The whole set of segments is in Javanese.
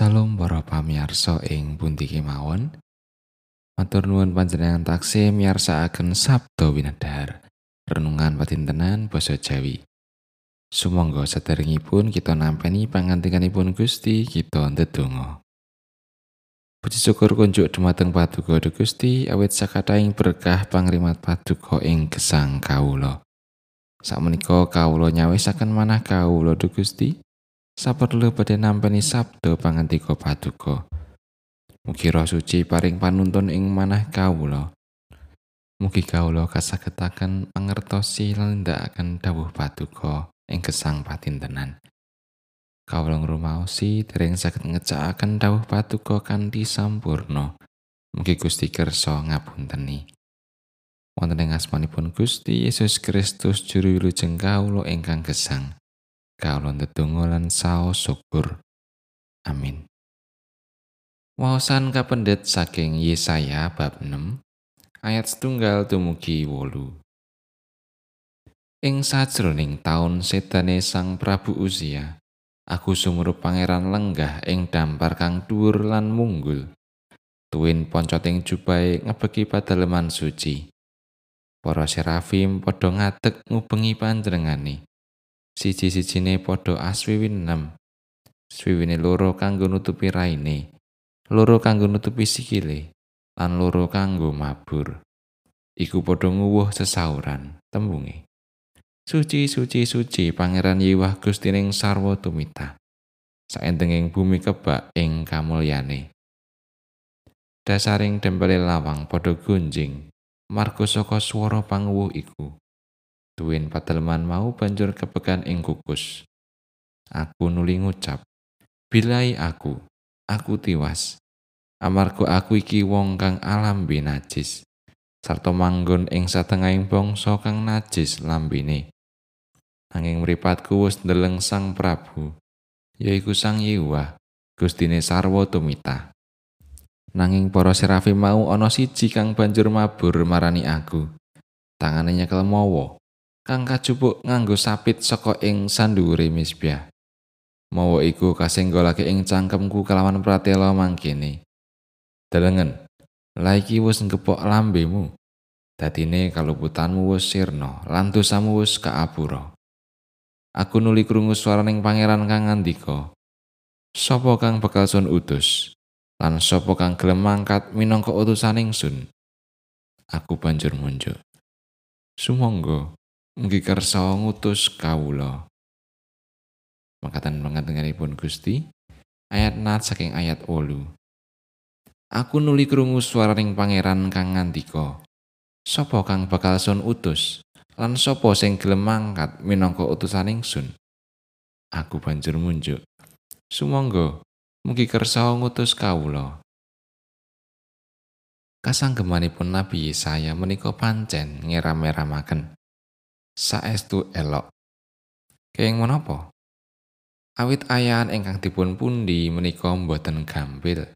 Salam para pamirsa ing pundi kemawon. Matur nuwun panjenengan taksih miyarsakaken Sabda Winedhar. Renungan patintenan basa Jawi. Sumangga sederengipun kita nampeni pangantikanipun Gusti, kita ndedonga. Puji syukur kunjuk dumateng Paduka Gusti awit sakataing berkah pangrimat Paduka ing gesang kawula. Sakmenika kawula nyawisaken manah kawula Gusti. Saperlu badhe nampeni sabda pangantika paduka. Mugi roh suci paring panuntun ing manah kawula. Mugi kawula kasagetaken mangertosi lan ndakaken dawuh paduka ing gesang patintenan. Kawula ngrumaosi dereng saged ngecakaken dawuh paduka kanthi sampurno. Mugi Gusti kersa ngapunteni. Wonten ing asmanipun Gusti Yesus Kristus juru wilujeng kawula ingkang gesang. Kawula ndedonga lan saos syukur. Amin. Waosan kapendet saking Yesaya bab 6 ayat setunggal dumugi wolu. Ing sajroning taun setane Sang Prabu Uzia, aku sumurup pangeran lenggah ing dampar kang dhuwur lan munggul. Tuwin poncoting jubahe ngebeki padaleman suci. Para serafim padha ngadeg ngubengi panjenengane. Siji-sijine padha aswiwin nem. Swiwine loro kanggo nutupi raine, loro kanggo nutupi sikile, lan loro kanggo mabur. Iku padha nguwuh sesauran, tembunge. Suci suci suci Pangeran Yewah Gustining sarwa tumita. Saentenging bumi kebak ing kamulyane. Dasaring dempele lawang padha gunjing, marga saka swara panguwuh iku. Duwin pateleman mau banjur kepekan ing kukus. Aku nuli ngucap, Bilai aku, aku tiwas. Amarga aku iki wong kang alam binajis. Sarto manggon ing satengahing bangsa kang najis lambene. Anging mripatku wis ndeleng Sang Prabu, yaiku Sang Yehuwa, Gustine sarwa tumita. Nanging para serafim mau ana siji kang banjur mabur marani aku. Tangane nyekel mawa, kang kajupuk nganggo sapit saka ing sandhuwure misbah. Mawa iku kasenggolake ing cangkemku kelawan pratela mangkene. Delengen, la iki wis ngepok lambemu. Dadine kaluputanmu wis sirna lan dosamu wis kaapura. Aku nuli krungu swaraning pangeran kang ngandika. Sopo kang bakal sun utus? Lan sopo kang gelem mangkat minangka utusaning sun? Aku banjur munjuk. Sumangga mugi kersa ngutus kawula. Mangkatan pangatenganipun Gusti, ayat nat saking ayat 8. Aku nuli krungu swaraning pangeran kang ngandika, "Sopo kang bakal sun utus? Lan sopo sing gelem mangkat minangka utusaning sun?" Aku banjur munjuk. Sumangga mugi kersa ngutus kawula. Kasanggemanipun Nabi Yesaya menika pancen ngeram-eramaken saestu elok. Kenging menapa? Awit ayahan ingkang dipun pundi menika boten gampil.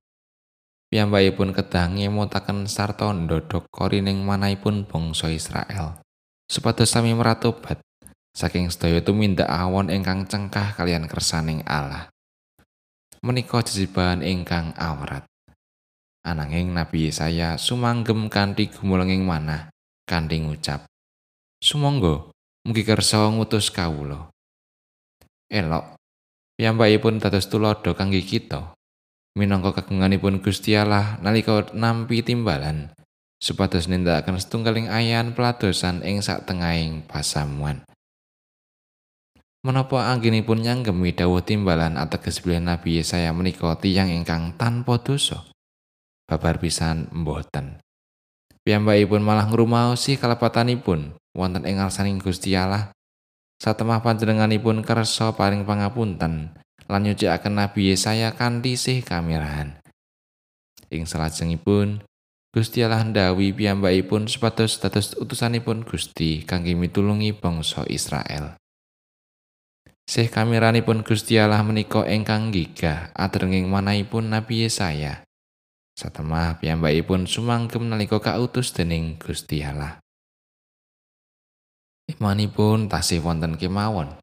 Piyambakipun kedah ngemotaken sarta ndodhok korining manahipun bangsa Israel. Supados sami meratobat saking sedaya tumindak awon ingkang cengkah kalian kersaning Allah. Menika jejibahan ingkang awrat. Ananging Nabi Yesaya sumanggem kanthi gumulenging manah kanthi ngucap, "Sumangga mugi kersa ngutus kawula. Elok, piyambakipun dados tulodo kangge kita. Minangka kagunganipun Gusti Allah nalika nampi timbalan, supados nindakaken setunggaling ayan peladosan ing sak tengahing pasamuan. Menapa anggenipun nyanggemi dawuh timbalan ateges bilih Nabi Yesaya menika tiyang ingkang tanpa dosa? Babar pisan mboten. Piyambakipun malah ngrumaosi kalepatanipun wonten ing ngarsaning Gusti Allah. Satemah panjenenganipun kersa paring pangapunten lan nyucikaken Nabi Yesaya kanthi sih kamerahan. Ing salajengipun Gusti Allah ndawi piyambakipun supados dados utusanipun Gusti kangge mitulungi bangsa Israel. Sih kameranipun Gusti Allah menika ingkang gigah adrenging manahipun Nabi Yesaya. satemah piyambakipun sumangkem nalika kautus dening Gusti Allah. Imanipun tasih wonten kemawon.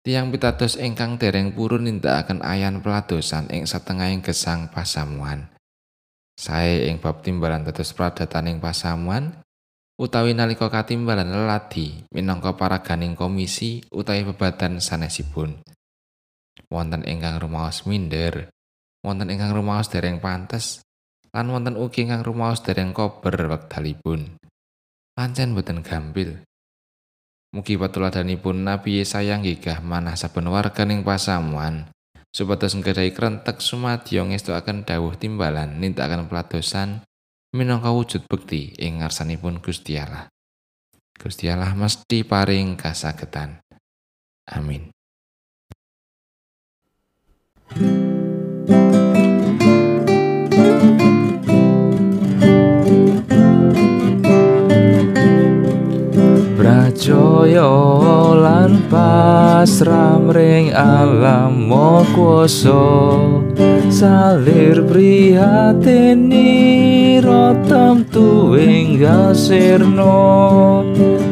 Tiang pitados ingkang dereng purun nindakaken ayan peladosan ing setengahing gesang pasamuan. Sae ing bab timbalan dados pradataning pasamuan utawi nalika katimbalan leladi minangka paraganing komisi utawi bebadan sanesipun. Wonten ingkang rumaos minder, wonten ingkang rumaos dereng pantes, lan wonten ugi ingkang rumaos dereng kober wekdalipun. Pancen boten gampil. Mugi patuladanipun Nabi Yesaya nggigah manah saben warganing pasamuan supados nggadahi krentek sumadya ngestuaken dawuh timbalan nindakaken peladosan minangka wujud bekti ing ngarsanipun Gusti Allah. Gusti Allah mesti paring kasagetan. Amin. Jaya lan pasram ring alam mo kuasa salir prihatini rotam tuwing gasirno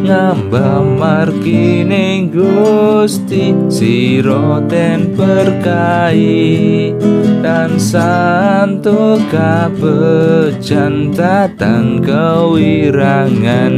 ngamba markine gusti siroten berkahi. Dan santo kabejan datang kewirangan